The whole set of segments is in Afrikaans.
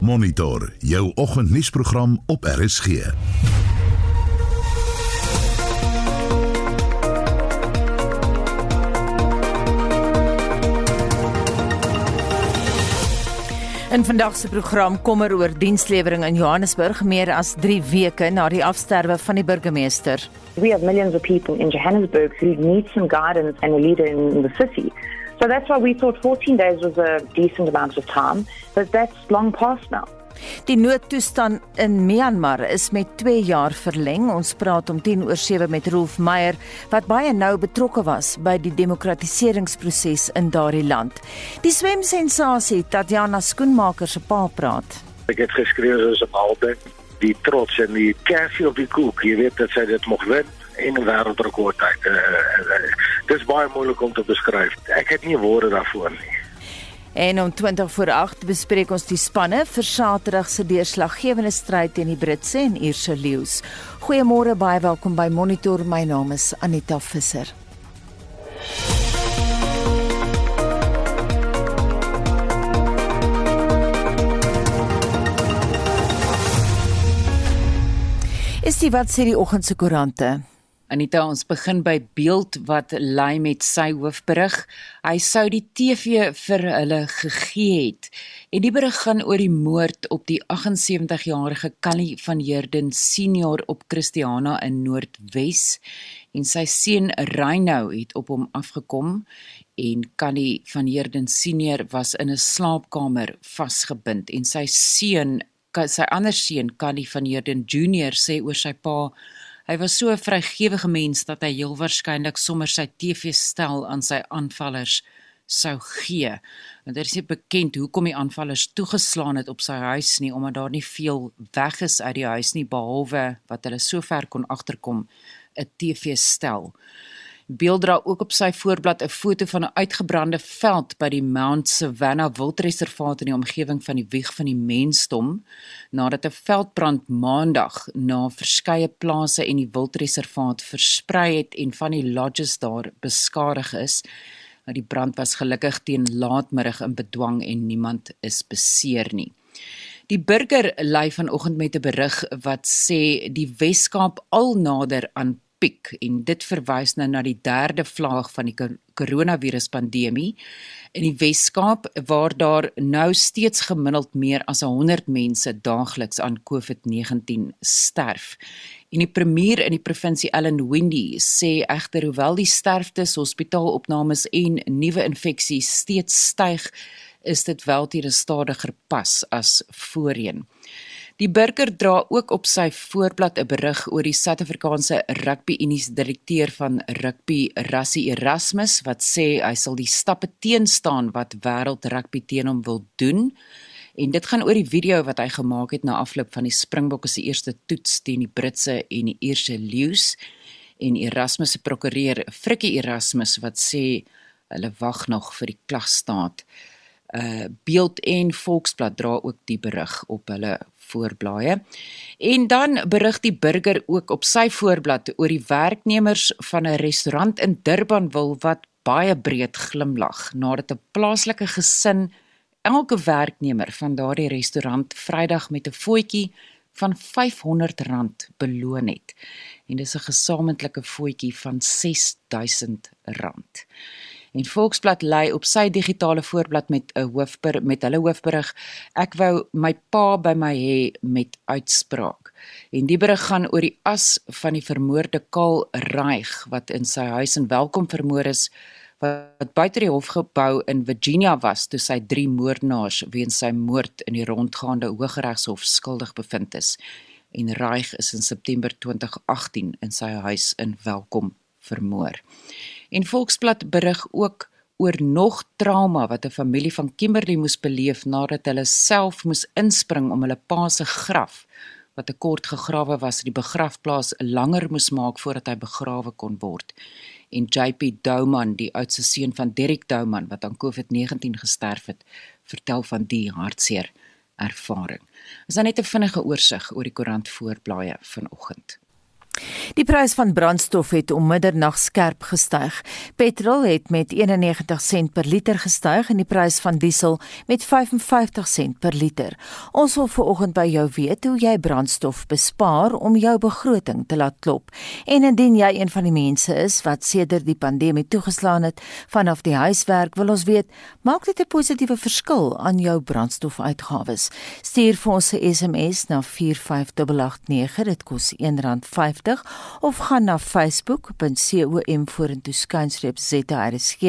Monitor jou oggendnuusprogram op RSG. In vandag se program kommer oor dienslewering in Johannesburg meer as 3 weke na die afsterwe van die burgemeester. We have millions of people in Johannesburg who need some guidance and a leader in the city. So that's why we thought 14 days was a decent amount of time, but that's long past now. Die noodtoestand in Myanmar is met 2 jaar verleng. Ons praat om 10 oor 7 met Rolf Meyer wat baie nou betrokke was by die demokratiseringsproses in daardie land. Die swemsensasie Tatiana Skoenmaker se pa praat. Ek het geskreeu soos 'n malde, die trots en die kersie op die koek. Jy weet dat sy dit mag wen en 'n wêreldrekord tyd. Uh, uh, Dit is baie moeilik om te beskryf. Ek het nie woorde daarvoor nie. En om 20 voor 8 bespreek ons die spanne vir Saterdag se deurslaggewende stryd teen die Britse en Ierse leeu's. Goeiemôre, baie welkom by Monitor. My naam is Anita Visser. Is dit wat sê die oggend se koerante? Anita, ons begin by beeld wat lei met sy hoofberig. Hy sou die TV vir hulle gegee het. En die berig gaan oor die moord op die 78-jarige Callie van Heerden senior op Christiana in Noordwes en sy seun Reynou het op hom afgekom en Callie van Heerden senior was in 'n slaapkamer vasgebind en sy seun sy ander seun Callie van Heerden junior sê oor sy pa Hy was so 'n vrygewige mens dat hy heel waarskynlik sommer sy TV-stel aan sy aanvallers sou gee. Want dit is nie bekend hoekom die aanvallers toegeslaan het op sy huis nie omdat daar nie veel weg is uit die huis nie behalwe wat hulle sover kon agterkom 'n TV-stel beeld dra ook op sy voorblad 'n foto van 'n uitgebrande veld by die Mount Savannah Wildreservaat in die omgewing van die wieg van die mensdom nadat 'n veldbrand maandag na verskeie plase en die wildreservaat versprei het en van die lodges daar beskadig is. Nou die brand was gelukkig teen laatmiddag in bedwang en niemand is beseer nie. Die burger lei vanoggend met 'n berig wat sê die Weskaap al nader aan piek en dit verwys nou na die derde vlaag van die koronavirus pandemie in die Wes-Kaap waar daar nou steeds gemiddeld meer as 100 mense daagliks aan COVID-19 sterf. En die premier in die provinsie Ellen Windy sê egter hoewel die sterftes, hospitaalopnames en nuwe infeksies steeds styg, is dit wel teen 'n stadiger pas as voorheen. Die burger dra ook op sy voorblad 'n berig oor die Suid-Afrikaanse Rugby Unie se direkteur van rugby, Rassie Erasmus, wat sê hy sal die stappe teenstaan wat wêreld rugby teen hom wil doen. En dit gaan oor die video wat hy gemaak het na afloop van die Springbokke se eerste toets teen die Britse en die Ierse leeu's en Erasmus se prokureur Frikkie Erasmus wat sê hulle wag nog vir die klagstaat. Uh Beeld en Volksblad dra ook die berig op hulle voorblaaie. En dan berig die burger ook op sy voorblad oor die werknemers van 'n restaurant in Durban wil wat baie breed glimlag nadat 'n plaaslike gesin elke werknemer van daardie restaurant Vrydag met 'n voetjie van R500 beloon het. En dis 'n gesamentlike voetjie van R6000. En Volksblad lei op sy digitale voorblad met 'n hoofber met hulle hoofberig ek wou my pa by my hê met uitspraak. En die berig gaan oor die as van die vermoorde Karl Reich wat in sy huis in Welkom vermoor is wat buite die hofgebou in Virginia was toe sy drie moordenaars weens sy moord in die rondgaande Hooggeregshof skuldig bevind is. En Reich is in September 2018 in sy huis in Welkom vermoor. En Volksblad berig ook oor nog trauma wat 'n familie van Kimberley moes beleef nadat hulle self moes inspring om hulle pa se graf wat te kort gegrawe was die begrafplaas langer moes maak voordat hy begrawe kon word. En JP Douman, die oudste seun van Derek Douman wat aan COVID-19 gesterf het, vertel van die hartseer ervaring. Is dan net 'n vinnige oorsig oor die koerant voorblaaie vanoggend. Die prys van brandstof het om middernag skerp gestyg. Petrol het met 91 sent per liter gestyg en die prys van diesel met 55 sent per liter. Ons wil veraloggend by jou weet hoe jy brandstof bespaar om jou begroting te laat klop. En indien jy een van die mense is wat sedert die pandemie toegeslaan het vanaf die huiswerk, wil ons weet, maak dit 'n positiewe verskil aan jou brandstofuitgawes? Stuur vir ons 'n SMS na 45889. Dit kos R1.50 of gaan na facebook.com vorentoe skynstreep ZRSG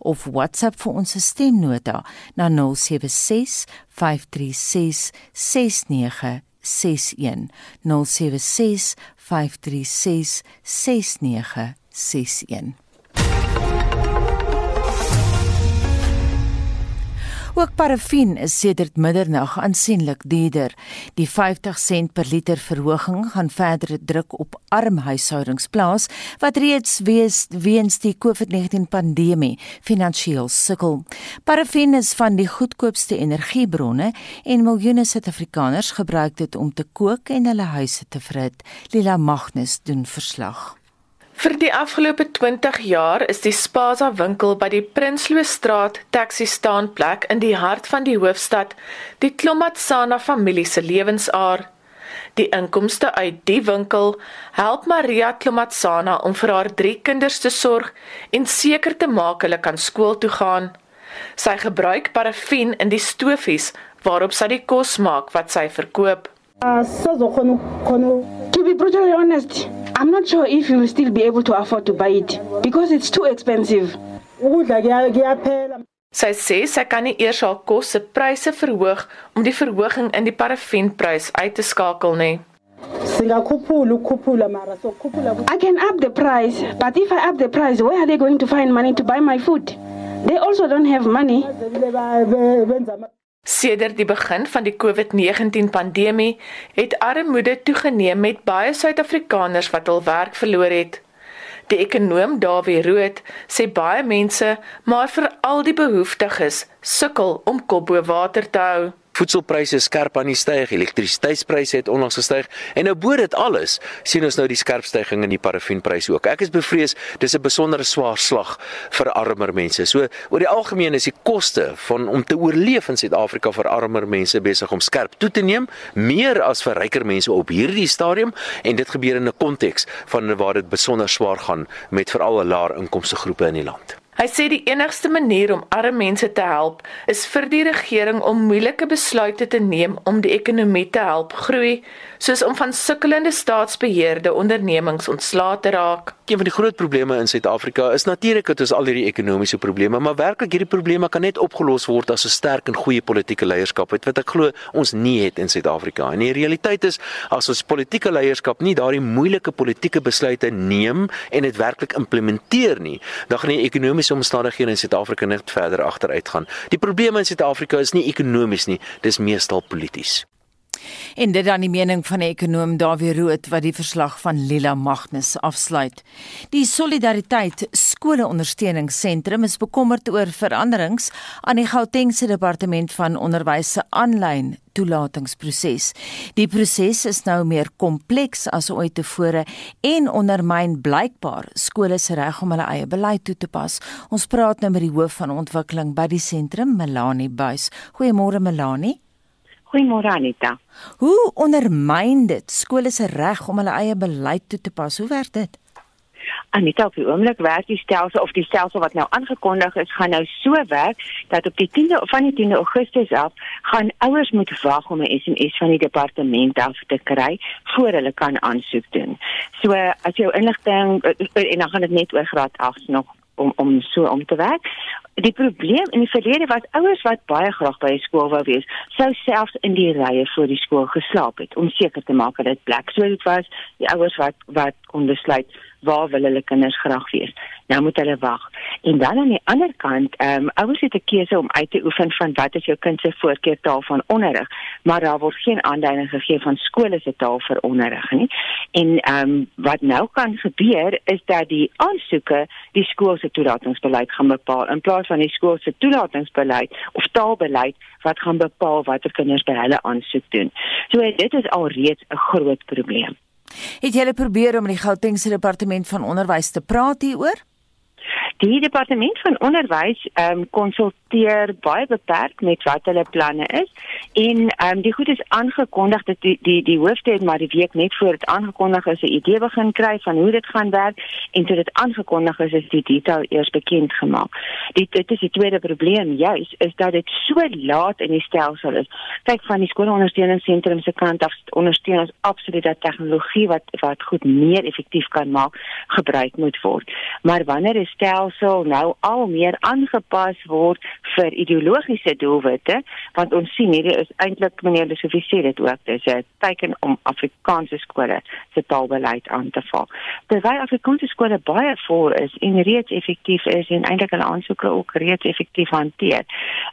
of WhatsApp vir ons stemnota na 076 536 6961 076 536 6961 Ook parafin is sedert middernag aansienlik duurder. Die 50 sent per liter verhoging gaan verdere druk op arm huishoudings plaas wat reeds wees weens die COVID-19 pandemie finansiëel sukkel. Parafin is van die goedkoopste energiebronne en miljoene Suid-Afrikaners gebruik dit om te kook en hulle huise te verhit. Lila Magnus doen verslag. Vir die afgelope 20 jaar is die Spaza winkel by die Prinsloo Straat taxi staanplek in die hart van die hoofstad die Klomatsana familie se lewensaar. Die inkomste uit die winkel help Maria Klomatsana om vir haar drie kinders te sorg en seker te maak hulle kan skool toe gaan. Sy gebruik parafin in die stofies waarop sy die kos maak wat sy verkoop. Uh, to be brutally honest, I'm not sure if you will still be able to afford to buy it because it's too expensive. Sy sê sy kan nie eers haar kos se pryse verhoog om die verhoging in die parafienprys uit te skakel nie. I can up the price, but if I up the price, where are they going to find money to buy my food? They also don't have money. Sedert die begin van die COVID-19 pandemie het armoede toegeneem met baie Suid-Afrikaners wat hul werk verloor het. Die ekonom Dawie Rood sê baie mense, maar veral die behoeftiges, sukkel om kop bo water te hou voedselpryse skerp aan die styg, elektrisiteitspryse het onlangs gestyg en nou bo dit alles sien ons nou die skerp stygings in die parafienpryse ook. Ek is bevrees dis 'n besondere swaar slag vir armer mense. So oor die algemeen is die koste van om te oorleef in Suid-Afrika vir armer mense besig om skerp toe te neem, meer as vir ryker mense op hierdie stadium en dit gebeur in 'n konteks van waar dit besonder swaar gaan met veral laer inkomste groepe in die land. Hy sê die enigste manier om arme mense te help is vir die regering om moeilike besluite te neem om die ekonomie te help groei, soos om van sukkelende staatsbeheerde ondernemings ontslae te raak. Een van die groot probleme in Suid-Afrika is natuurlik dat ons al hierdie ekonomiese probleme, maar werklik hierdie probleme kan net opgelos word as 'n sterk en goeie politieke leierskap het wat ek glo ons nie het in Suid-Afrika. En die realiteit is as ons politieke leierskap nie daardie moeilike politieke besluite neem en dit werklik implementeer nie, dan gaan die ekonomiese omstandighede in Suid-Afrika net verder agteruit gaan. Die probleme in Suid-Afrika is nie ekonomies nie, dis meestal polities. En dit dan die mening van die ekonom Dawie Rood wat die verslag van Lila Magnus afsluit. Die Solidariteit Skoleondersteuningsentrum is bekommerd oor veranderings aan die Gautengse Departement van Onderwys se aanlyn toelatingsproses. Die proses is nou meer kompleks as ooit tevore en ondermyn blykbaar skole se reg om hulle eie beleid toe te pas. Ons praat nou met die hoof van ontwikkeling by die sentrum, Melanie Buys. Goeiemôre Melanie. Goeiemôre Anita. Hoe ondermyn dit skole se reg om hulle eie beleid toe te pas? Hoe werk dit? Anita, op die oomblik werk die stelsel of die stelsel wat nou aangekondig is, gaan nou so werk dat op die 10de van die 10de Augustus af gaan ouers moet wag om 'n SMS van die departement af te kry voor hulle kan aansoek doen. So as jou inligting en dan gaan dit net oor graad 8 nog om om so om te werk die probleem in die verlede was ouers wat baie graag by skool wou wees, sou selfs in die rye voor die skool geslaap het om seker te maak dat dit plek. So dit was die ouers wat wat kon besluit waar wil hulle kinders graag wees. Nou moet hulle wag. En dan aan die ander kant, ehm um, ouers het 'n keuse om uit te oefen van wat is jou kind se voorkeurtaal van onderrig, maar daar word geen aanduiding gegee van skole se taal vir onderrig nie. En ehm um, wat nou kan gebeur is dat die aansoeke die skool se toelatingsbeleid gaan bepaal in plaas van die skool se toelatingsbeleid of taalbeleid wat gaan bepaal watter kinders by hulle aansoek doen. So dit is alreeds 'n groot probleem. Het julle probeer om met die Gautengse departement van onderwys te praat hieroor? Die departement van onderwys ehm um, konsulteer baie beperk met wat hulle planne is en ehm um, die goed is aangekondig dat die die die hoofde het maar die week net voor dit aangekondig is 'n idee begin kry van hoe dit gaan werk en toe dit aangekondig is is die detail eers bekend gemaak. Dit dit is die tweede probleem juis is dat dit so laat in die stelsel is. Kyk van die skoolondersteuningsentrum se kant af ondersteun ons absoluut dat tegnologie wat wat goed meer effektief kan maak gebruik moet word. Maar wanneer 'n stelsel nou al meer aangepas word vir ideologiese doelwitte, want ons sien hierdie is eintlik meneer de Sofie sê dit ook, dis 'n teken om Afrikaanse skole se taalbeleid aan te val. Terwyl Afrikaanse skole baie voor is en reeds effektief is en eintlik hulle aansoeke ook reeds effektief hanteer.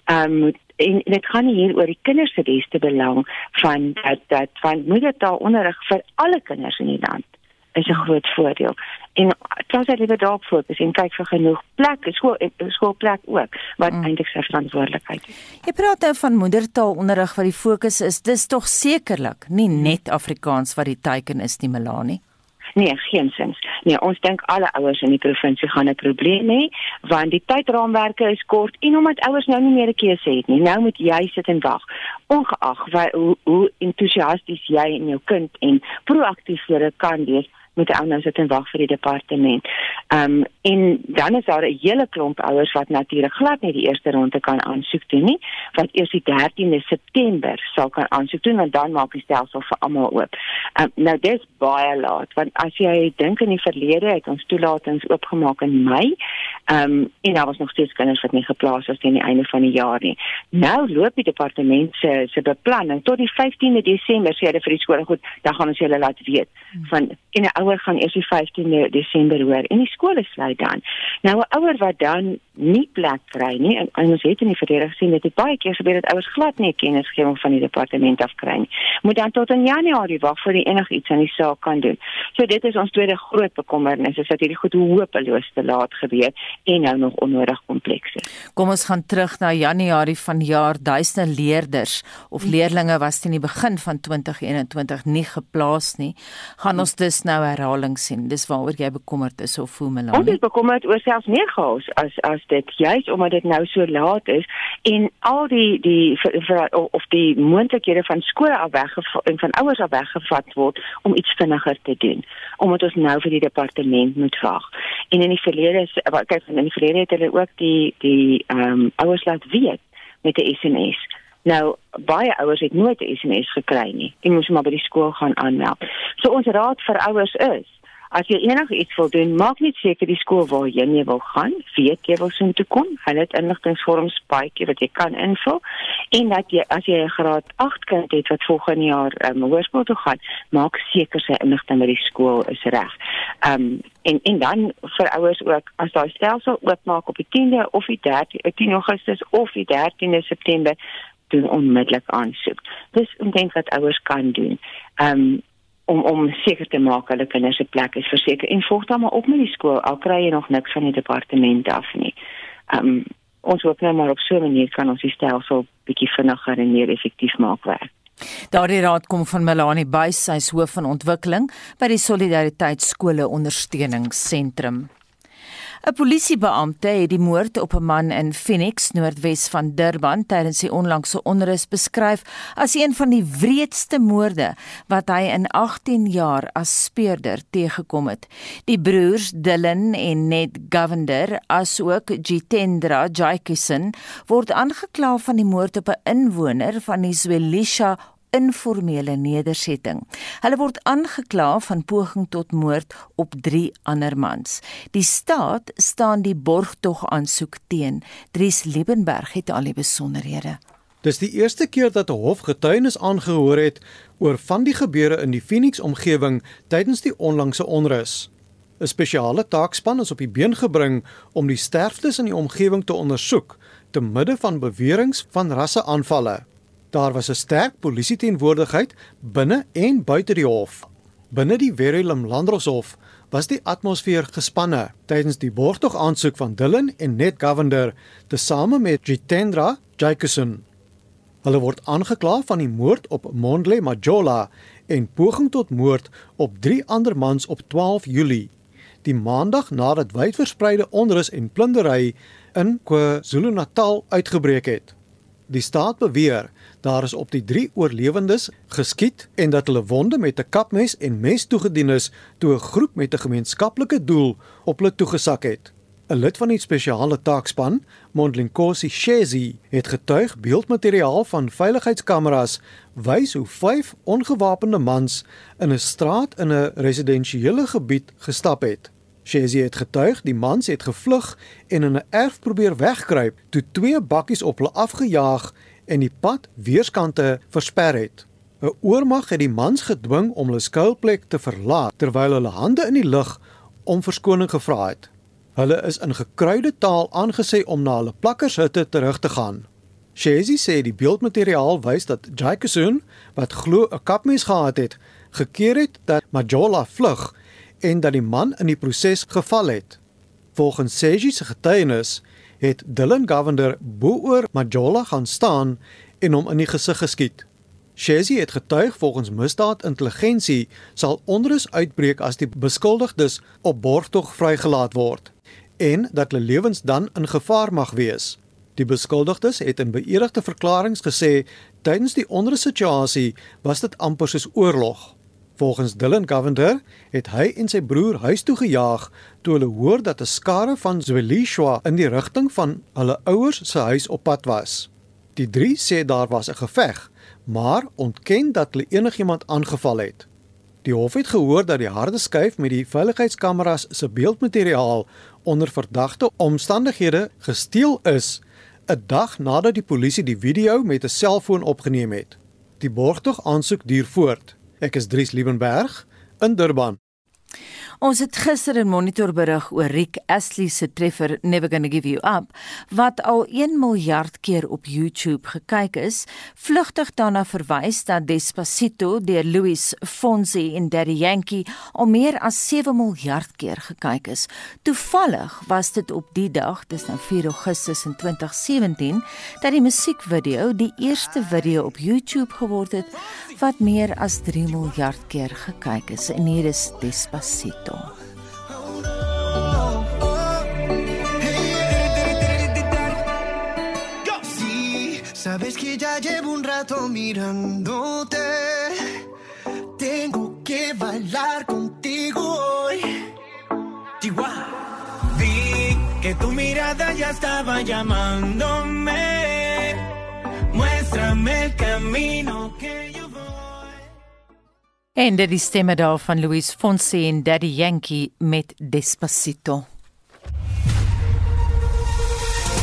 Ehm um, en dit gaan nie hier oor die kinders se beste belang van dat dat van moedertaalonderrig vir alle kinders in die land is 'n groot voordeel. En klas het liewer daarop fokus en kyk vir genoeg plek, skool skoolplek ook wat mm. eintlik sy verantwoordelikheid is. Jy praat nou van moedertaalonderrig wat die fokus is. Dis tog sekerlik nie net Afrikaans wat die teiken is nie, Melanie. Nee, geensins. Nee, ons dink alle ouers in die provinsie gaan 'n probleem hê want die tydraamwerke is kort en omdat ouers nou nie meer 'n keuse het nie. Nou moet jy sit en wag. Ongeag hoe, hoe entoesiasties jy en jou kind en proaktief jy kan wees moet ou nou sit en wag vir die departement. Ehm um, en dan is daar 'n hele klomp ouers wat natuurlik glad nie die eerste ronde kan aansoek doen nie, wat eers die 13de September sal kan aansoek doen want dan maak die stelsel vir almal oop. Ehm um, nou dis baie laat want as jy dink in die verlede het ons toelatings oopgemaak in Mei. Ehm um, en daar was nog steeds kinders wat nie geplaas was teen die einde van die jaar nie. Nou loop die departement se se beplanning tot die 15de Desember sê hulle vir die skole goed, dan gaan ons julle laat weet van en 'n ouer gaan eers die 15de Desember hoor en die skole sluit dan. Nou 'n ouer wat dan nie plek kry nie en, en ons het in die verlede gesien dit het baie keer gebeur dat ouers glad nie kennisgewing van die departement af kry nie. Moet dan tot in Januarie wag voor die enigiets aan die saak kan doen. So dit is ons tweede groot bekommernis is dat hierdie goed hopeloos te laat gebeur en nou nog onnodig kompleks is. Kom ons gaan terug na Januarie van jaar duisende leerders of leerdlinge was teen die begin van 2021 nie geplaas nie. Gaan ons dus nou herhaling sien. Dis waaroor jy bekommerd is of voel Melanie? Ons is bekommerd oor selfs meer chaos as as dit juis omdat dit nou so laat is en al die die vir, vir, of die moontlikhede van skole af weg en van ouers af weggevat word om iets vinniger te doen omdat ons nou vir die departement moet wag. En in die verlede kyk in die verlede het hulle ook die die ehm um, ouers laat weet met 'n SMS. Nou baie ouers het nooit 'n SMS gekry nie. Hulle moes maar by die skool gaan aanmeld. So ons raad vir ouers is As jy enigiets wil doen, maak net seker die skool waar jy wil gaan, weet jy wil sien toe kom. Hulle het inligtingvorms baie wat jy kan invul en dat jy as jy 'n graad 8 kind het wat volgende jaar um, hoërskool toe gaan, maak seker sy inligting by die skool is reg. Ehm um, en en dan vir ouers ook as daai stelsel oopmaak op die 10de of die 13 10 Augustus of die 13de September doen onmiddellik aansoek. Dis omtrent wat ouers kan doen. Ehm um, om om seker te maak hulle kinders se plek is verseker en volg dan maar op met die skool al kry jy nog niks van die departement af nie. Ehm um, ons hoop nou maar op so 'n manier kan ons die stelsel bietjie vinniger en meer effektief maak werk. Daardie raad kom van Melanie Buys, sy is hoof van ontwikkeling by die Solidariteit Skole Ondersteuningsentrum. 'n Polisiebeampte het die moord op 'n man in Phoenix, Noordwes van Durban, tydens die onlangse onrus beskryf as een van die wreedste moorde wat hy in 18 jaar as speurder teëgekom het. Die broers Dylan en Ned Govender, asook Jitendra Jaikison, word aangekla van die moord op 'n inwoner van die Zwelisha informele nedersetting. Hulle word aangekla van poging tot moord op 3 ander mans. Die staat staan die borgtog aansoek teen. Dries Liebenberg het al die besonderhede. Dis die eerste keer dat 'n hof getuienis aangehoor het oor van die gebeure in die Phoenix omgewing tydens die onlangse onrus. 'n Spesiale taakspan is op die been gebring om die sterftes in die omgewing te ondersoek te midde van beweringe van rasseaanvalle. Daar was 'n sterk polisie teenwoordigheid binne en buite die hof. Binne die Verulam Landroshof was die atmosfeer gespanne tydens die borgtog aansoek van Dylan en Ned Govender tesame met Jitendra Jacobson. Hulle word aangekla van die moord op Mondle Majola en poging tot moord op 3 ander mans op 12 Julie. Die maandag nadat wydverspreide onrus en plundering in KwaZulu-Natal uitgebreek het. Die staat beweer daar is op die 3 oorlewendes geskiet en dat hulle wonde met 'n kapmes en mes toegedien is toe 'n groep met 'n gemeenskaplike doel op hulle toegesak het. 'n Lid van die spesiale taakspan, Mondlinkosi Shezi, het getuig beeldmateriaal van veiligheidskameras wys hoe vyf ongewapende mans in 'n straat in 'n residensiële gebied gestap het. Shezi het getuig die mans het gevlug en in 'n erf probeer wegkruip toe twee bakkies op hulle afgejaag en die pad weerskante versper het. 'n Oormag het die mans gedwing om hulle skuilplek te verlaat terwyl hulle hande in die lug om verskoning gevra het. Hulle is in gekruide taal aangesê om na hulle plakkershutte terug te gaan. Shezi sê die beeldmateriaal wys dat Jaikesun, wat glo 'n kapmes gehad het, gekeer het dat Majola vlug en dat die man in die proses geval het. Volgens Seji se getuienis het Dylan Govender bo-oor Majola gaan staan en hom in die gesig geskiet. Shezi het getuig volgens misdaadintelligensie sal onrus uitbreek as die beskuldigdes op borgtog vrygelaat word en dat hulle lewens dan in gevaar mag wees. Die beskuldigdes het in beëdigde verklaringe gesê tydens die onrussituasie was dit amper soos oorlog. Volgens Dylan Govender het hy en sy broer huis toe gejaag toe hulle hoor dat 'n skare van Zwelishwa in die rigting van hulle ouers se huis op pad was. Die drie sê daar was 'n geveg, maar ontken dat hulle enigiemand aangeval het. Die hof het gehoor dat die harde skuif met die veiligheidskameras se beeldmateriaal onder verdagte omstandighede gesteel is 'n dag nadat die polisie die video met 'n selfoon opgeneem het. Die borgtog aansoek duur voort. Ek is Dries Liebenberg in Durban. Ons het gister 'n monitor berig oor Rick Astley se treffer Never Gonna Give You Up wat al 1 miljard keer op YouTube gekyk is. Vlugtig daarna verwys dat Despacito deur Luis Fonsi en Daddy Yankee al meer as 7 miljard keer gekyk is. Toevallig was dit op die dag, dis nou 4 Augustus in 2017, dat die musiekvideo die eerste video op YouTube geword het wat meer as 3 miljard keer gekyk is. En hier is Despacito. Sabes que ya llevo un rato mirándote. Tengo que bailar contigo hoy. Vi que tu mirada ya estaba llamándome. Muéstrame el camino que yo En dit is stemme daar van Louis Fonsi en Daddy Yankee met Despacito.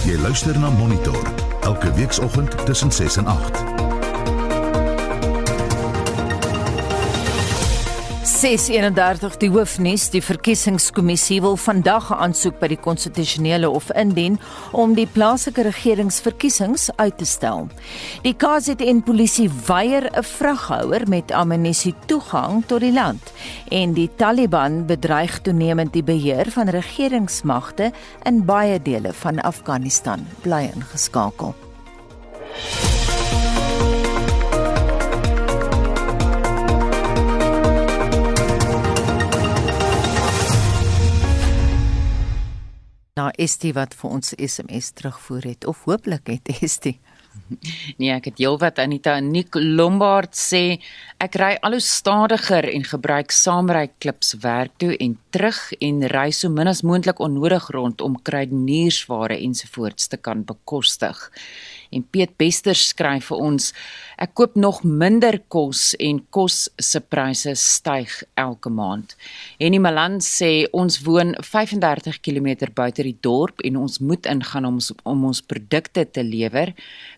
Jy luister na Monitor elke weekoggend tussen 6 en 8. 631 die hoofnuus die verkiesingskommissie wil vandag 'n aansoek by die konstitusionele hof indien om die plaaslike regeringsverkiesings uit te stel. Die KZN polisie weier 'n vraghouer met ammunisie toegang tot die land en die Taliban bedreig toenemend die beheer van regeringsmagte in baie dele van Afghanistan. Bly ingeskakel. Na Estie wat vir ons SMS terugvoer het of hooplik het Estie. Nee, ek het heelwat Anita Nik Lombard sê ek ry al hoe stadiger en gebruik saamry klips werk toe en terug en ry so min as moontlik onnodig rond om kruideniersware ensovoorts te kan bekostig. En Piet Bester skryf vir ons: Ek koop nog minder kos en kos se pryse styg elke maand. En die Malan sê ons woon 35 km buite die dorp en ons moet ingaan om ons, om ons produkte te lewer.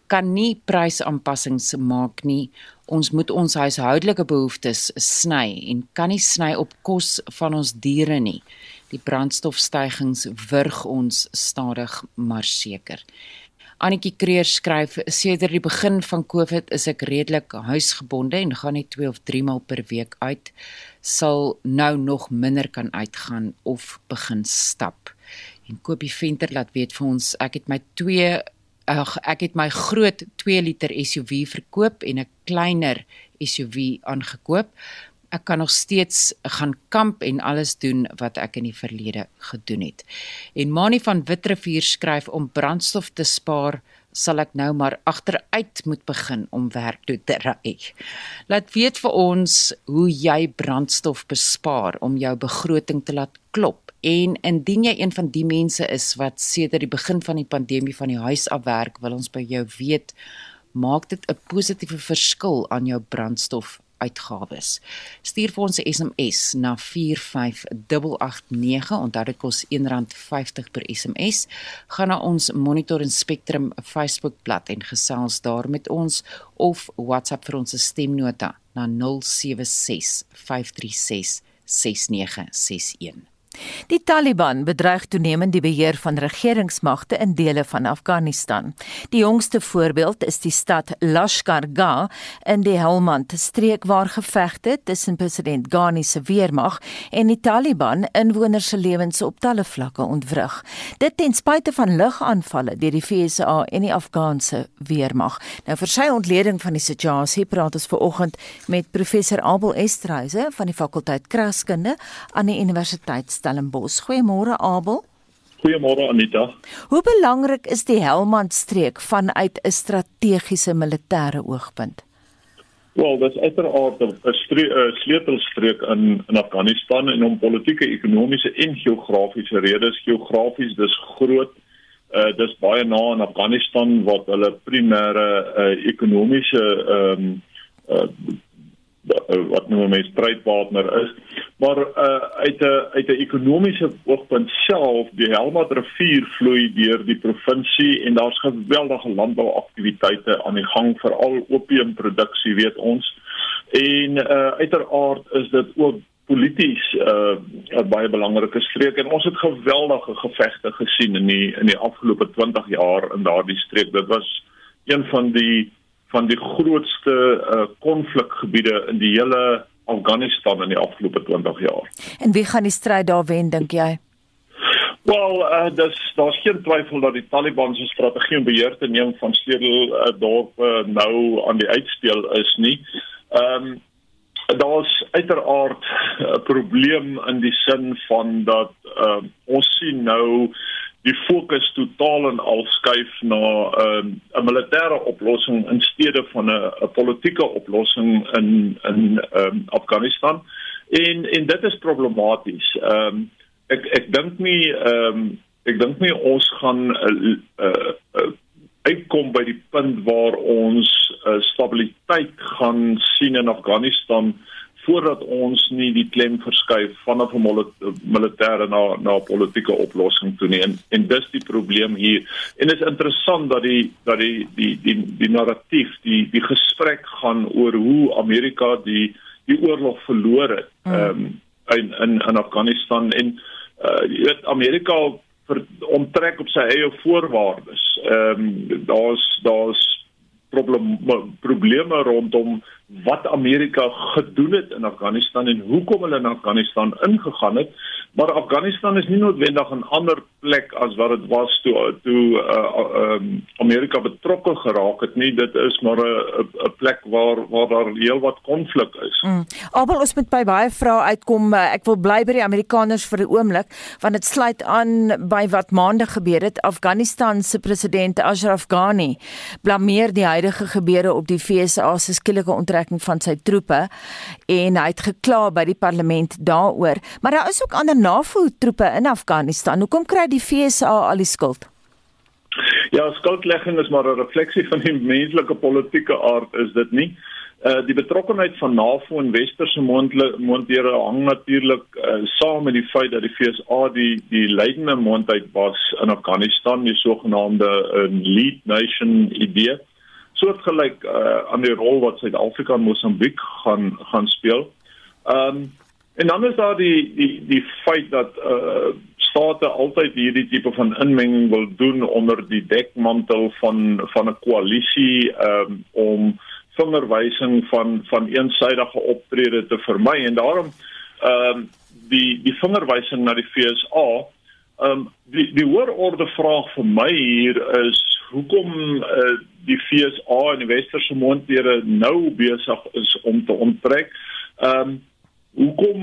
Kan nie prysaanpassings maak nie. Ons moet ons huishoudelike behoeftes sny en kan nie sny op kos van ons diere nie. Die brandstofstygings wurg ons stadig maar seker. Annetjie Kreer skryf sedert die begin van Covid is ek redelik huisgebonde en gaan net 2 of 3 maal per week uit sal nou nog minder kan uitgaan of begin stap. En Kopie Venter laat weet vir ons ek het my twee ag ek het my groot 2 liter SUV verkoop en 'n kleiner SUV aangekoop. Ek kan nog steeds gaan kamp en alles doen wat ek in die verlede gedoen het. En Mani van Witrifuur skryf om brandstof te spaar sal ek nou maar agteruit moet begin om werk toe te ry. Laat weet vir ons hoe jy brandstof bespaar om jou begroting te laat klop. En indien jy een van die mense is wat sedert die begin van die pandemie van die huis af werk, wil ons by jou weet, maak dit 'n positiewe verskil aan jou brandstof uitgawes. Stuur vir ons 'n SMS na 45889. Onthou dit kos R1.50 per SMS. Gaan na ons Monitor en Spectrum Facebook bladsy en gesels daar met ons of WhatsApp vir ons stemnota na 076 536 6961. Die Taliban bedreig toenemend die beheer van regeringsmagte in dele van Afghanistan. Die jongste voorbeeld is die stad Lashkar-Gah in die Helmand streek waar gevegte tussen president Ghani se weermag en die Taliban inwoners se lewens op talle vlakke ontwrig. Dit ten spyte van lugaanvalle deur die FSA en die Afghaanse weermag. Nou vir sy ontleding van die situasie praat ons ver oggend met professor Abel Estreise van die fakulteit Kraskunde aan die Universiteit Stellenbosch. Goeiemôre Abel. Goeiemôre Anita. Hoe belangrik is die Helmand streek vanuit 'n strategiese militêre oogpunt? Wel, dit is uiteraard 'n sleutelstreek in in Afghanistan en om politieke, ekonomiese en geografiese redes. Geografies dis groot. Uh dis baie na in Afghanistan wat hulle primêre uh ekonomiese ehm um, uh Eh, wat nou mense strydpartner is. Maar uh, uit 'n uit 'n ekonomiese oogpunt self die Helmand rivier vloei deur die provinsie en daar's geweldige landbouaktiwiteite aan die gang veral opiumproduksie weet ons. En uh, uiteraard is dit ook polities 'n uh, baie belangrike streek. En ons het geweldige gevegte gesien in die in die afgelope 20 jaar in daardie streek. Dit was een van die van die grootste uh, konflikgebiede uh, in die hele Afghanistan in die afgelope 20 jaar. En wie gaan die stryd daar wen dink jy? Wel, uh, dis daar's geen twyfel dat die Taliban se strategie om beheer te neem van stedel uh, dorpe uh, nou aan die uitspeel is nie. Ehm um, daar's uiteraard 'n probleem in die sin van dat uh, ons sien nou die fokus totaal en al skuif na ehm, 'n uh, 'n militêre oplossing in steede van 'n 'n politieke oplossing in in um, Afghanistan. En en dit is problematies. Ehm um, ek ek dink nie ehm um, ek dink nie ons gaan 'n uh, uh, uh, uitkom by die punt waar ons uh, stabiliteit gaan sien in Afghanistan voordat ons nie die klem verskuif vanaf 'n militêre na na 'n politieke oplossing toe nie. En, en dis die probleem hier. En dit is interessant dat die dat die die die die narratief die die gesprek gaan oor hoe Amerika die die oorlog verloor het hmm. ehm um, in in in Afghanistan. En uh, jy weet Amerika vir omtrek op sy eie voorwaardes. Ehm um, daar's daar's probleme probleme rondom wat Amerika gedoen het in Afghanistan en hoekom hulle in Afghanistan ingegaan het maar Afghanistan is nie noodwendig 'n ander plek as wat dit was toe toe uh, um, Amerika betrokke geraak het nie dit is maar 'n plek waar waar daar heelwat konflik is. Mm. Abel ons moet by baie vrae uitkom ek wil bly by die Amerikaners vir 'n oomblik want dit sluit aan by wat maande gebeur het Afghanistan se president Ashraf Ghani blameer die huidige gebeure op die FSA se skielike onttrekking van sy troepe en hy het gekla by die parlement daaroor maar daar is ook ander NAVO-troepe in Afghanistan. Hoekom kry die FSA al die skuld? Ja, skuldlegging is maar 'n refleksie van die menslike politieke aard is dit nie. Uh die betrokkeheid van NAVO en westerse mondere hang natuurlik uh, saam met die feit dat die FSA die die leidende mondheid was in Afghanistan, die sogenaamde uh, lead nation idee. Soortgelyk uh aan die rol wat Suid-Afrika en Mosambiek gaan gaan speel. Um En dan is daar die die die feit dat uh state altyd hierdie tipe van inmenging wil doen onder die dekmantel van van 'n koalisie um om vingerwysing van van eensydige optrede te vermy en daarom um die die vingerwysing na die FSA um die die hoër orde vraag vir my hier is hoekom uh, die FSA en die westerse mondere nou besig is om te onttrek. Ehm um, Hoekom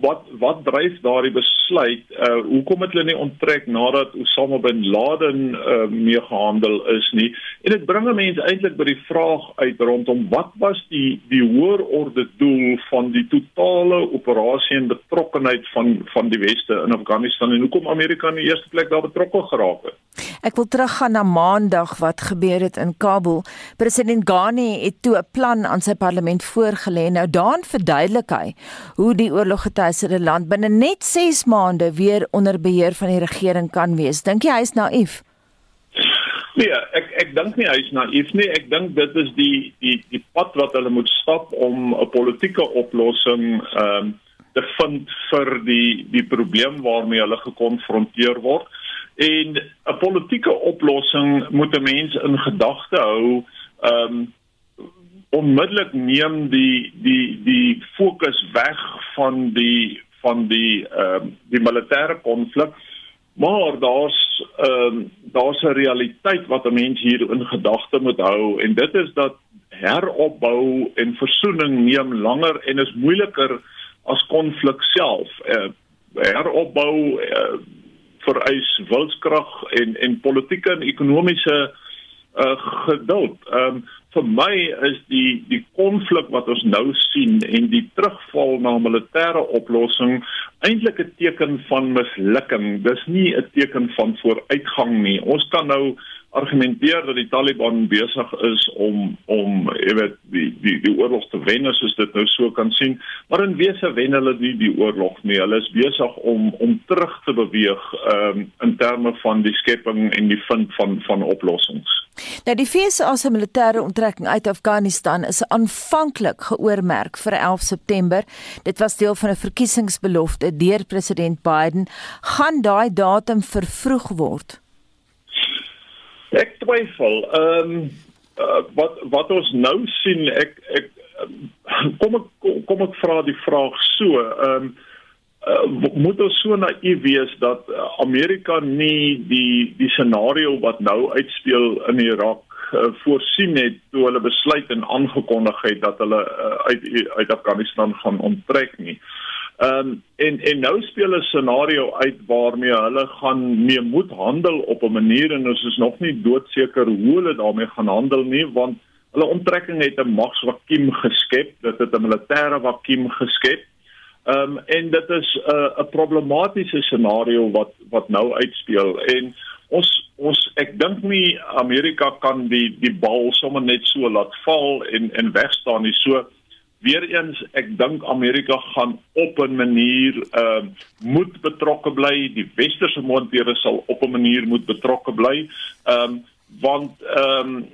wat wat dryf daardie besluit? Uh hoekom het hulle nie onttrek nadat Osama bin Laden uh mee gehandel is nie? En dit bring mense eintlik by die vraag uit rondom wat was die die hoër orde doel van die totale operasie en betrokkenheid van van die weste in Afghanistan en hoekom Amerika in die eerste plek daar betrokke geraak het? Ek wil teruggaan na Maandag wat gebeur het in Kabul. President Ghani het toe 'n plan aan sy parlement voorgelê. Nou daan verduidelik hy hoe die oorloggetuiede land binne net 6 maande weer onder beheer van die regering kan wees. Dink jy hy is naïef? Nee, ek ek dink nie hy is naïef nie. Ek dink dit is die die die pad wat hulle moet stap om 'n politieke oplossing ehm um, te vind vir die die probleem waarmee hulle gekonfronteer word en 'n politieke oplossing moet 'n mens in gedagte hou ehm um, onmiddellik neem die die die fokus weg van die van die ehm um, die militêre konflik maar daar's ehm um, daar's 'n realiteit wat 'n mens hier in gedagte moet hou en dit is dat heropbou en versoening neem langer en is moeiliker as konflik self. Uh, heropbou uh, vereis wilskrag en en politieke en ekonomiese uh, geduld. Ehm um, vir my is die die konflik wat ons nou sien en die terugval na militêre oplossing eintlik 'n teken van mislukking. Dis nie 'n teken van vooruitgang nie. Ons kan nou argumenteer dat die Taliban besig is om om jy weet die die die oorlog te wen as ons dit nou so kan sien. Maar in wese wen hulle nie die oorlog nie. Hulle is besig om om terug te beweeg um, in terme van die skepping en die vind van van oplossings. Nou die FSA se militêre onttrekking uit Afghanistan is aanvanklik geoormerk vir 11 September. Dit was deel van 'n verkiesingsbelofte deur president Biden. Gaan daai datum vervroeg word Ek twyfel. Ehm um, uh, wat wat ons nou sien, ek ek kom ek kom ek vra die vraag so. Ehm um, uh, moet ons so naïef wees dat Amerika nie die die scenario wat nou uitspeel in Irak uh, voorsien het toe hulle besluit en aangekondig het dat hulle uh, uit uit Afghanistan gaan onttrek nie. Ehm um, en en nou speel 'n scenario uit waarmee hulle gaan mee moet handel op 'n manier en ons is nog nie doodseker hoe hulle daarmee gaan handel nie want hulle onttrekking het 'n magsvakuum geskep, dit het 'n militêre vakuum geskep. Ehm um, en dit is 'n uh, 'n problematiese scenario wat wat nou uitspeel en ons ons ek dink nie Amerika kan die die bal sommer net so laat val en en wegstaan nie. So Weereens ek dink Amerika gaan op 'n manier ehm uh, moet betrokke bly. Die westerse mondbeere sal op 'n manier moet betrokke bly. Ehm um, want ehm um,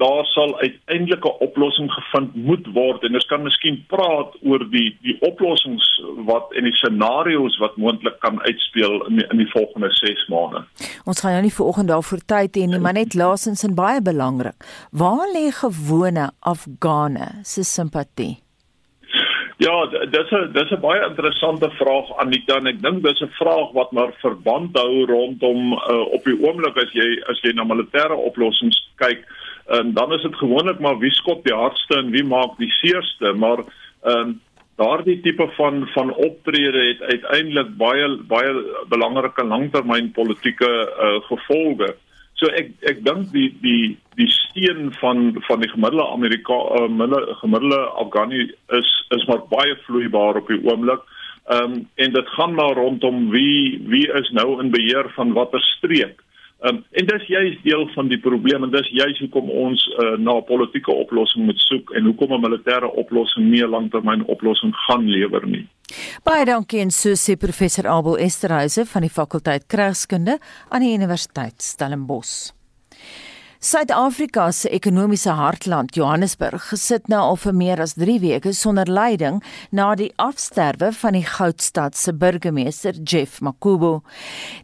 daar sal uiteindelik 'n oplossing gevind moet word en ons kan miskien praat oor die die oplossings wat en die scenario's wat moontlik kan uitspeel in die, in die volgende 6 maande. Ons gaan nou nie vanoggend daarvoor tyd hê nie, maar net laasens en baie belangrik. Waar lê gewone Afghane se simpatie? Ja, dis 'n dis 'n baie interessante vraag Anita en ek dink dis 'n vraag wat maar verband hou rondom uh, op die oomblik as jy as jy na militêre oplossings kyk, um, dan is dit gewoonlik maar wie skop die hardste en wie maak die seerste, maar um, daardie tipe van van optrede het uiteindelik baie baie belangrike langtermynpolitiese uh, gevolge. So ek ek dink die die die steen van van die gemiddelde Amerika uh, gemiddelde Afghani is is maar baie vloeibaar op die oomblik. Ehm um, en dit gaan maar rondom wie wie is nou in beheer van watter streek. Um, en dis juist deel van die probleem en dis juist hoekom ons uh, na 'n politieke oplossing moet soek en hoekom 'n militêre oplossing nie 'n langtermyn oplossing gaan lewer nie. Baie dankie en so sê professor Abel Esterhuise van die fakulteit Kragskunde aan die Universiteit Stellenbosch. Suid-Afrika se ekonomiese hartland Johannesburg gesit nou al vir meer as 3 weke sonder leiding na die afsterwe van die goudstad se burgemeester Jeff Makubu.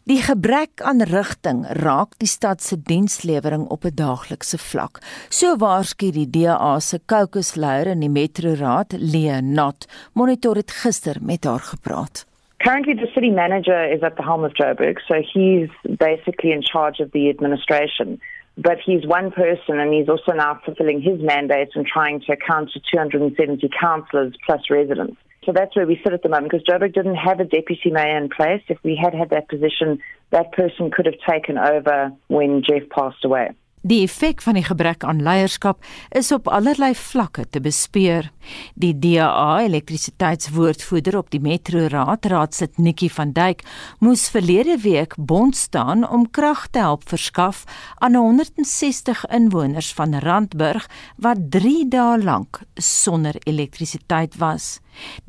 Die gebrek aan rigting raak die stad se dienslewering op 'n daaglikse vlak. So waarsku die DA se kokesleier in die metroraad, Leonard, monitor het gister met haar gepraat. Currently, the city manager is at the helm of Joburg, so he's basically in charge of the administration. But he's one person and he's also now fulfilling his mandate and trying to account to 270 councillors plus residents. So that's where we sit at the moment because Joburg didn't have a deputy mayor in place. If we had had that position, that person could have taken over when Jeff passed away. Die effek van die gebrek aan leierskap is op allerlei vlakke te bespeur. Die DA elektrisiteitswoordvoerder op die Metro Raad, raadsit Nikki van Duyk, moes verlede week bond staan om krag te help verskaf aan 160 inwoners van Randburg wat 3 dae lank sonder elektrisiteit was.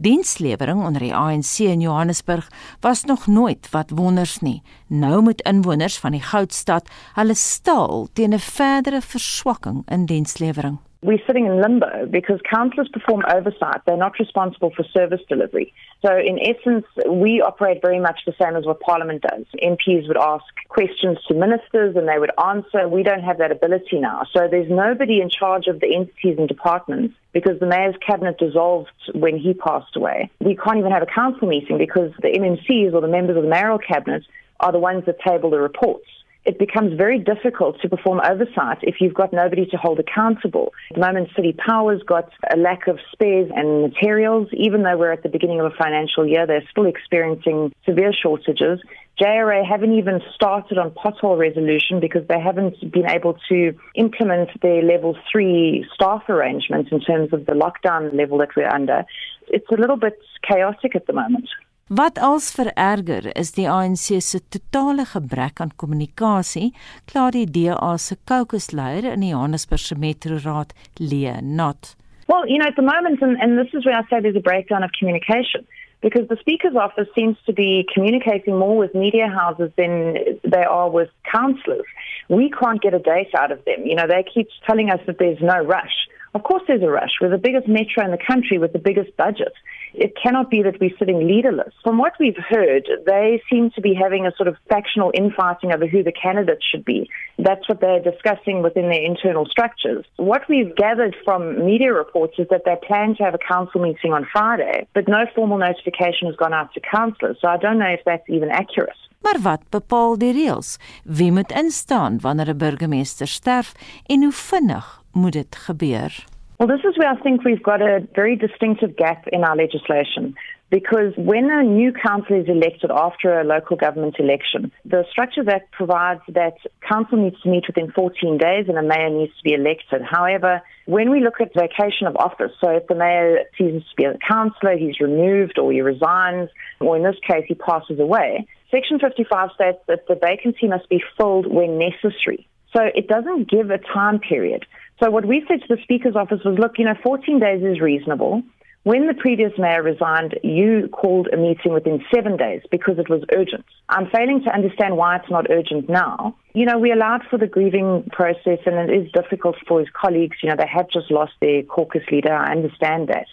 Dienslewering onder die ANC in Johannesburg was nog nooit wat wonders nie. Nou moet inwoners van die Goudstad hulle staal teen 'n verdere verswakking in dienslewering. We're sitting in limbo because councillors perform oversight. They're not responsible for service delivery. So, in essence, we operate very much the same as what Parliament does. MPs would ask questions to ministers and they would answer. We don't have that ability now. So, there's nobody in charge of the entities and departments because the mayor's cabinet dissolved when he passed away. We can't even have a council meeting because the MMCs or the members of the mayoral cabinet are the ones that table the reports it becomes very difficult to perform oversight if you've got nobody to hold accountable. At the moment, City Power's got a lack of spares and materials. Even though we're at the beginning of a financial year, they're still experiencing severe shortages. JRA haven't even started on pothole resolution because they haven't been able to implement their level three staff arrangements in terms of the lockdown level that we're under. It's a little bit chaotic at the moment. Wat als vererger is die ANC se totale gebrek aan kommunikasie, kla die DA se kokesleier in die Johannesburgse Metroraad, Lee Not. Well, you know, at the moment, and, and this is where I say there's a breakdown of communication, because the Speaker's office seems to be communicating more with media houses than they are with councillors. We can't get a date out of them. You know, they keep telling us that there's no rush. Of course, there's a rush. We're the biggest metro in the country with the biggest budget. It cannot be that we're sitting leaderless. From what we've heard, they seem to be having a sort of factional infighting over who the candidates should be. That's what they're discussing within their internal structures. What we've gathered from media reports is that they plan to have a council meeting on Friday, but no formal notification has gone out to councillors. So I don't know if that's even accurate. Maar wat bepaal die reëls? Wie moet instaan wanneer 'n burgemeester sterf en hoe vinnig moet dit gebeur? Well, this is where I think we've got a very distinctive gap in our legislation. Because when a new council is elected after a local government election, the Structures Act provides that council needs to meet within 14 days and a mayor needs to be elected. However, when we look at vacation of office, so if the mayor ceases to be a councillor, he's removed or he resigns, or in this case, he passes away, Section 55 states that the vacancy must be filled when necessary. So it doesn't give a time period. So what we said to the Speaker's office was, look, you know, 14 days is reasonable. When the previous mayor resigned, you called a meeting within seven days because it was urgent. I'm failing to understand why it's not urgent now. You know, we allowed for the grieving process and it is difficult for his colleagues. You know, they had just lost their caucus leader. I understand that.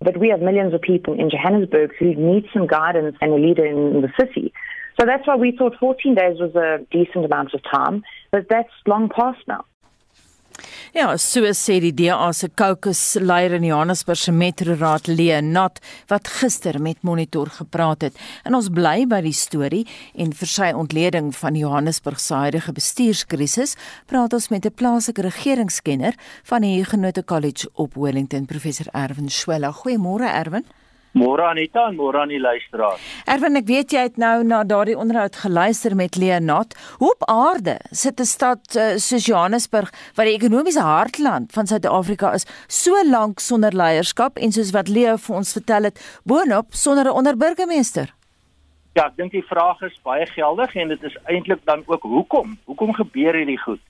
But we have millions of people in Johannesburg who need some guidance and a leader in the city. So that's why we thought 14 days was a decent amount of time, but that's long past now. Ja, so sê die DA se caucus leier in Johannesburg se metroraad Leonat wat gister met Monitor gepraat het. En ons bly by die storie en vir sy ontleding van Johannesburg se huidige bestuurskrisis, praat ons met 'n plaaslike regeringskenner van die Huguenot College op Wellington, professor Erwin Swela. Goeiemôre Erwin. Môre Anita en môre aan die luisteraars. Erwin, ek weet jy het nou na daardie onderhoud geluister met Leonat. Hoe op aarde sit 'n stad uh, soos Johannesburg, wat die ekonomiese hartland van Suid-Afrika is, so lank sonder leierskap en soos wat Leo vir ons vertel het, boonop sonder 'n onderburgemeester? Ja, ek dink die vraag is baie geldig en dit is eintlik dan ook hoekom? Hoekom gebeur hierdie goed?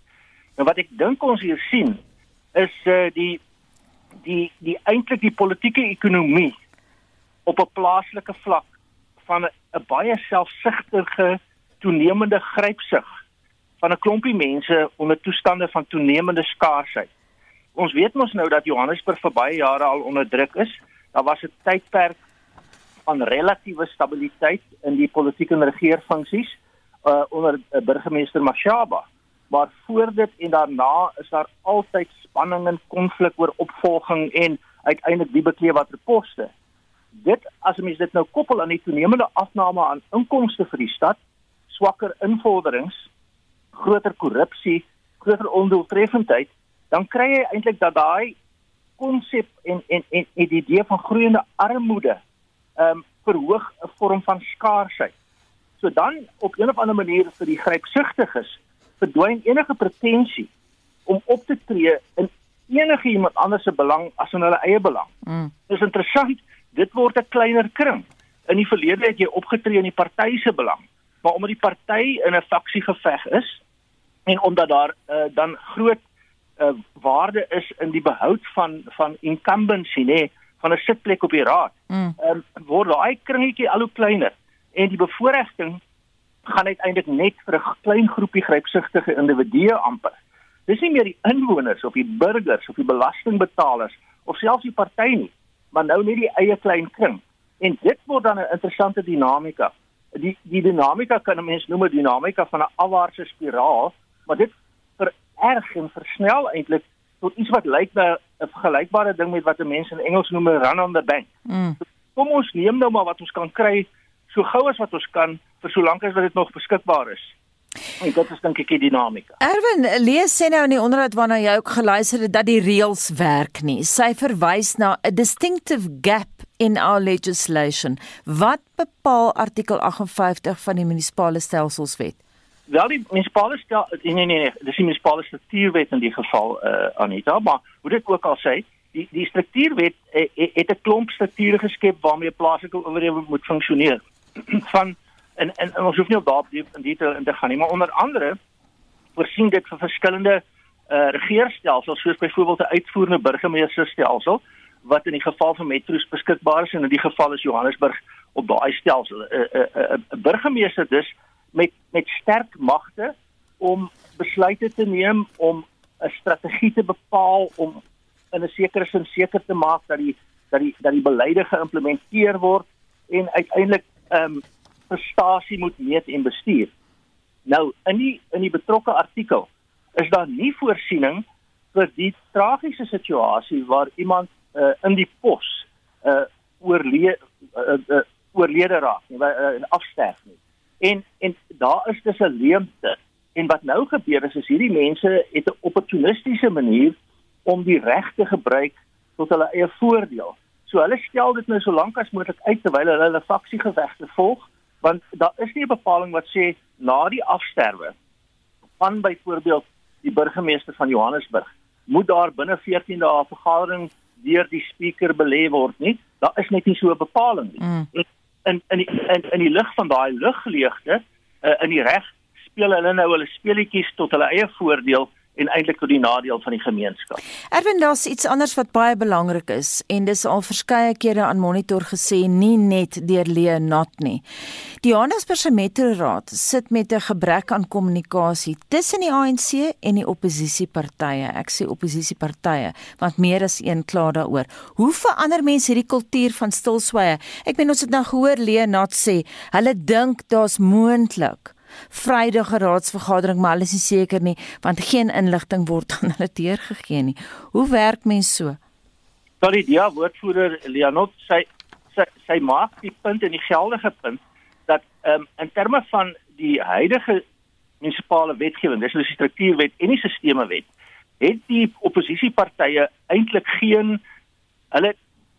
Nou wat ek dink ons hier sien is uh, die die die eintlik die politieke ekonomie op 'n plaaslike vlak van 'n baie selfsugtige toenemende grypsig van 'n klompie mense onder toestande van toenemende skaarsheid. Ons weet mos nou dat Johannesburg vir baie jare al onder druk is. Daar was 'n tydperk van relatiewe stabiliteit in die politieke en regeringsfunksies uh, onder uh, burgemeester Mashaba. Maar voor dit en daarna is daar altyd spanning en konflik oor opvolging en uiteindelik wie bekleed watter poste dit as mens dit nou koppel aan die toenemende afname aan inkomste vir die stad, swakker invorderings, groter korrupsie, groter ondoeltreffendheid, dan kry jy eintlik dat daai konsep en en en, en die idee van groeiende armoede ehm um, verhoog 'n vorm van skaarsheid. So dan op 'n of ander manier vir die grypsugtiges verdwyn enige pretensie om op te tree in enige iemand anders se belang as in hulle eie belang. Mm. Dis interessant, dit word 'n kleiner kring. In die verlede het jy opgetree in die party se belang, maar omdat die party in 'n faksie geveg is en omdat daar uh, dan groot uh, waarde is in die behoud van van incumbency nê nee, van 'n sitplek op die raad. Mm. Um, word daai kringetjie al hoe kleiner en die bevoordiging gaan uiteindelik net vir 'n klein groepie grypsugtige individue amper. Dis nie meer die inwoners of die burgers of die belastingbetalers of selfs die party nie, maar nou net die eie klein kring. En dit word dan 'n interessante dinamika. Die die dinamika kan 'n mens noem 'n dinamika van 'n afwaartse spiraal, maar dit vererg en versnel eintlik tot iets wat lyk na 'n vergelykbare ding met wat 'n mens in Engels noem 'n run on the bank. Mm. Kom ons neem nou maar wat ons kan kry so gou as wat ons kan vir solank as wat dit nog beskikbaar is. En dit is dink ek die dinamika. Erwin, lees sê nou in die onderhoud waarna jy ook geluister het dat die reëls werk nie. Sy verwys na 'n distinctive gap in our legislation. Wat bepaal artikel 58 van die munisipale stelselswet? wel die munisipale stel nee nee nee, dis die munisipale struktuurwet in die geval eh uh, Anita, maar hoe dit ook al sê, die die struktuurwet uh, het 'n klomp strukture geskep waarmee plaaslike owerhede moet funksioneer. van en, en en ons hoef nie op daardie diep in detail in te gaan nie, maar onder andere voorsien dit vir verskillende eh uh, regeringsstelsels soos byvoorbeeld 'n uitvoerende burgemeesterstelsel wat in die geval van metro's beskikbaar is en in die geval is Johannesburg op daai stelsel. 'n uh, 'n uh, 'n uh, burgemeester dus met met sterk magte om besluite te neem om 'n strategie te bepaal om in 'n sekere sin seker te maak dat die dat die dat die beleide geïmplementeer word en uiteindelik ehm um, prestasie moet meet en bestuur. Nou in die in die betrokke artikel is daar nie voorsiening vir die tragiese situasie waar iemand uh, in die pos uh oorlede uh, uh, oorlede raak nie, uh, afsterf nie. En en daar is dus 'n leemte. En wat nou gebeur is is hierdie mense het 'n opportunistiese manier om die reg te gebruik tot hulle eie voordeel. So hulle stel dit nou so lank as moontlik uit terwyl hulle hulle faksiegevegte volg, want daar is nie 'n bepaling wat sê na die afsterwe van byvoorbeeld die burgemeester van Johannesburg moet daar binne 14 dae vergadering deur die spreker belê word nie. Daar is net nie so 'n bepaling nie. Mm in in die, in, in die lig van daai luggeleegte uh, in die reg speel hulle nou hulle speletjies tot hulle eie voordeel en eintlik tot die nadeel van die gemeenskap. Erwin, daar's iets anders wat baie belangrik is en dis al verskeie kere aan monitor gesê nie net deur Leonat nie. Die Johannesburgse Metroraad sit met 'n gebrek aan kommunikasie tussen die ANC en die oppositiepartye. Ek sê oppositiepartye want meer as een kla daaroor. Hoe verander mense hierdie kultuur van stilswye? Ek meen ons het nou gehoor Leonat sê hulle dink daar's moontlik Vrydige raadsvergadering, maar hulle is seker nie want geen inligting word aan hulle deurgegee nie. Hoe werk mens so? Sorry, ja, woordvoerder Leonot sê sy, sy maak die punt en die geldige punt dat um, in terme van die huidige munisipale wetgewing, dis die struktuurwet en die sistemewet, het die oppositiepartye eintlik geen hulle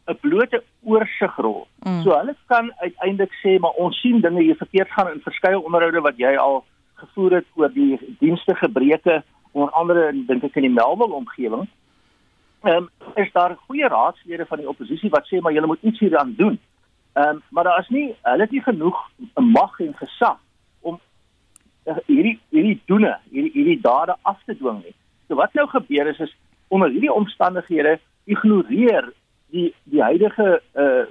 'n blote oorsigrol. Mm. So hulle kan uiteindelik sê maar ons sien dinge hier verkeerd gaan in verskeie onderhoude wat jy al gevoer het oor die dienste gebreke onder andere dink ek in die Melville omgewing. Ehm um, is daar goeie raadslede van die oppositie wat sê maar julle moet iets hieraan doen. Ehm um, maar daar is nie hulle het nie genoeg mag en gesag om uh, hierdie hierdie doene, hierdie hierdie dade af te dwing nie. So wat nou gebeur is is onder hierdie omstandighede ignoreer die die huidige uh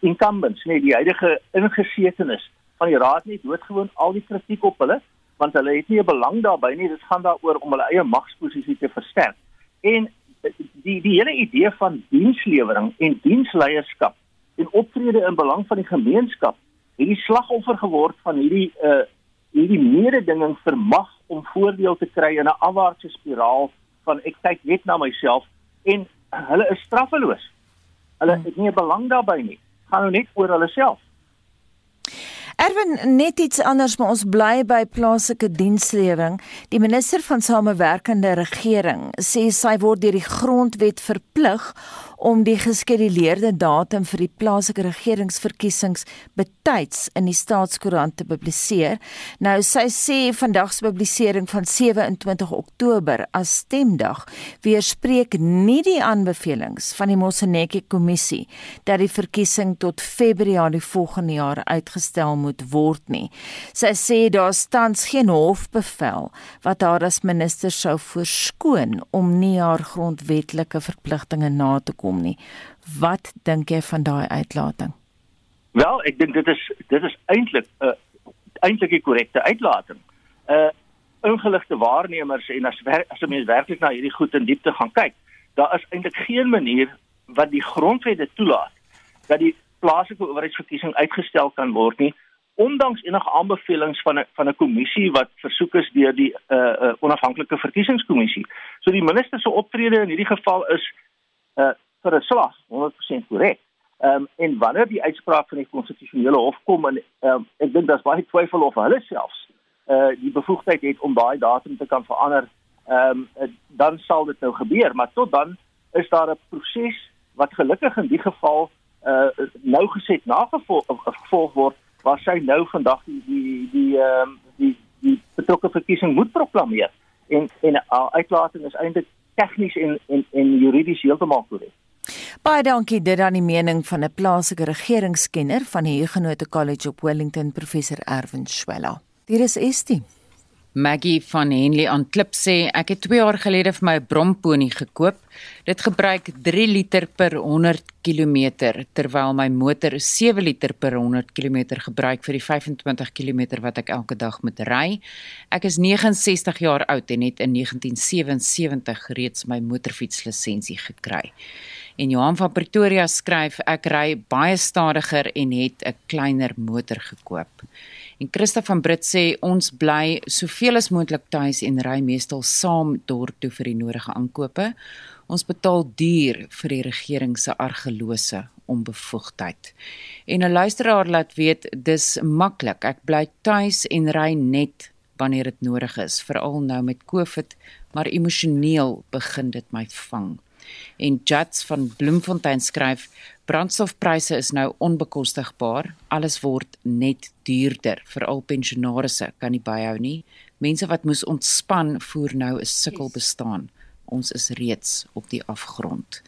incumbents, nee, die huidige ingesetenes van die raad net doodgewoon al die kritiek op hulle want hulle het nie 'n belang daarbey nie, dit gaan daaroor om hulle eie magsposisie te versterk. En die die hele idee van dienslewering en diensleierskap en optrede in belang van die gemeenskap het die slagoffer geword van hierdie uh hierdie mededinging vir mag om voordeel te kry in 'n afwaartse spiraal van ek kyk net na myself en hulle is straffeloos. Hulle hmm. het nie 'n belang daarbey nie. Gaan nou net oor hulle self. Erwin Erwin, net iets anders, maar ons bly by plaaslike dienslewering. Die minister van samewerkende regering sê sy word deur die grondwet verplig om die geskeduleerde datum vir die plaaslike regeringsverkiesings betyds in die staatskoerant te publiseer. Nou sy sê vandag se publisering van 27 Oktober as stemdag weerspreek nie die aanbevelings van die Moseneke kommissie dat die verkiesing tot Februarie volgende jaar uitgestel moet word nie. Sy sê daar staan geen hofbevel wat haar as minister sou voorskoon om nie haar grondwetlike verpligtinge na te kom kom nie. Wat dink jy van daai uitlating? Wel, ek dink dit is dit is eintlik 'n uh, eintlik 'n korrekte uitlating. Uh ingeligte waarnemers en as wer, as 'n mens werklik na hierdie goed in diepte gaan kyk, daar is eintlik geen manier wat die grondwet dit toelaat dat die plaaslike owerheidsverkiesing uitgestel kan word nie ondanks enige aanbevelings van 'n van 'n kommissie wat versoek is deur die uh, uh onafhanklike verkiesingskommissie. So die minister se optrede in hierdie geval is uh vir 'n slag 100% korrek. Ehm um, en wanneer die uitspraak van die konstitusionele hof kom en ehm um, ek dink daar's baie twyfel of hulle selfs eh uh, die bevoegdheid het om daai datum te kan verander, ehm um, dan sal dit nou gebeur, maar tot dan is daar 'n proses wat gelukkig in die geval eh uh, nou geset nagevolg gevolg word waar sy nou vandag die die die ehm um, die die betrokke verkiesing moet proklameer en en 'n uitlating is eintlik tegnies en en en juridies heeltemal korrek. Baie dankie dit aan die mening van 'n plaaslike regeringskenner van die Huguenot College op Wellington, professor Erwin Schwella. Hier is Estie. Maggie van Henley aan Klip sê ek het 2 jaar gelede vir my 'n bromponie gekoop. Dit gebruik 3 liter per 100 km terwyl my motor 7 liter per 100 km gebruik vir die 25 km wat ek elke dag moet ry. Ek is 69 jaar oud en het in 1977 reeds my motorfietslisensie gekry. En Johan van Pretoria skryf ek ry baie stadiger en het 'n kleiner motor gekoop. En Christa van Brit sê ons bly soveel as moontlik tuis en ry meestal saam dorp toe vir die nodige aankope. Ons betaal duur vir die regering se argelose onbevoegdheid. En 'n luisteraar laat weet dis maklik. Ek bly tuis en ry net wanneer dit nodig is, veral nou met COVID, maar emosioneel begin dit my vang en Jats van Bloemfontein skryf brandstofpryse is nou onbekostigbaar. Alles word net duurder. Veral pensionaarsse kan nie byhou nie. Mense wat moes ontspan voer nou 'n sukkel bestaan. Ons is reeds op die afgrond.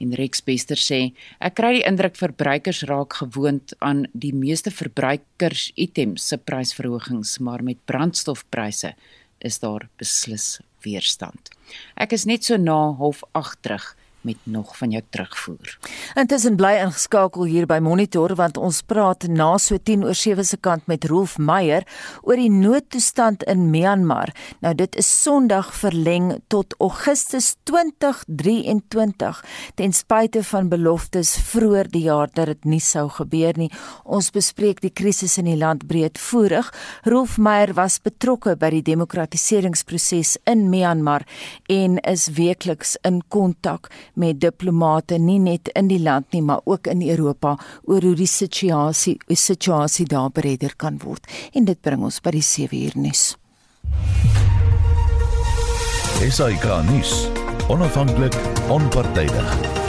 En Rex Bester sê ek kry die indruk verbruikers raak gewoond aan die meeste verbruikers items se prysverhogings maar met brandstofpryse is daar beslis weerstand. Ek is net so na half 8 terug met nog van jou terugvoer. Intussen bly ingeskakel hier by Monitor want ons praat na so 10 oor 7 se kant met Rolf Meyer oor die noodtoestand in Myanmar. Nou dit is Sondag verleng tot Augustus 2023 ten spyte van beloftes vroeër die jaar dat dit nie sou gebeur nie. Ons bespreek die krisis in die land breedvoerig. Rolf Meyer was betrokke by die demokratiseringsproses in Myanmar en is weekliks in kontak met diplomate nie net in die land nie, maar ook in Europa oor hoe die situasie, die situasie daar beredder kan word. En dit bring ons by die 7 uur nuus. SAK nuus. Onafhanklik, onpartydig.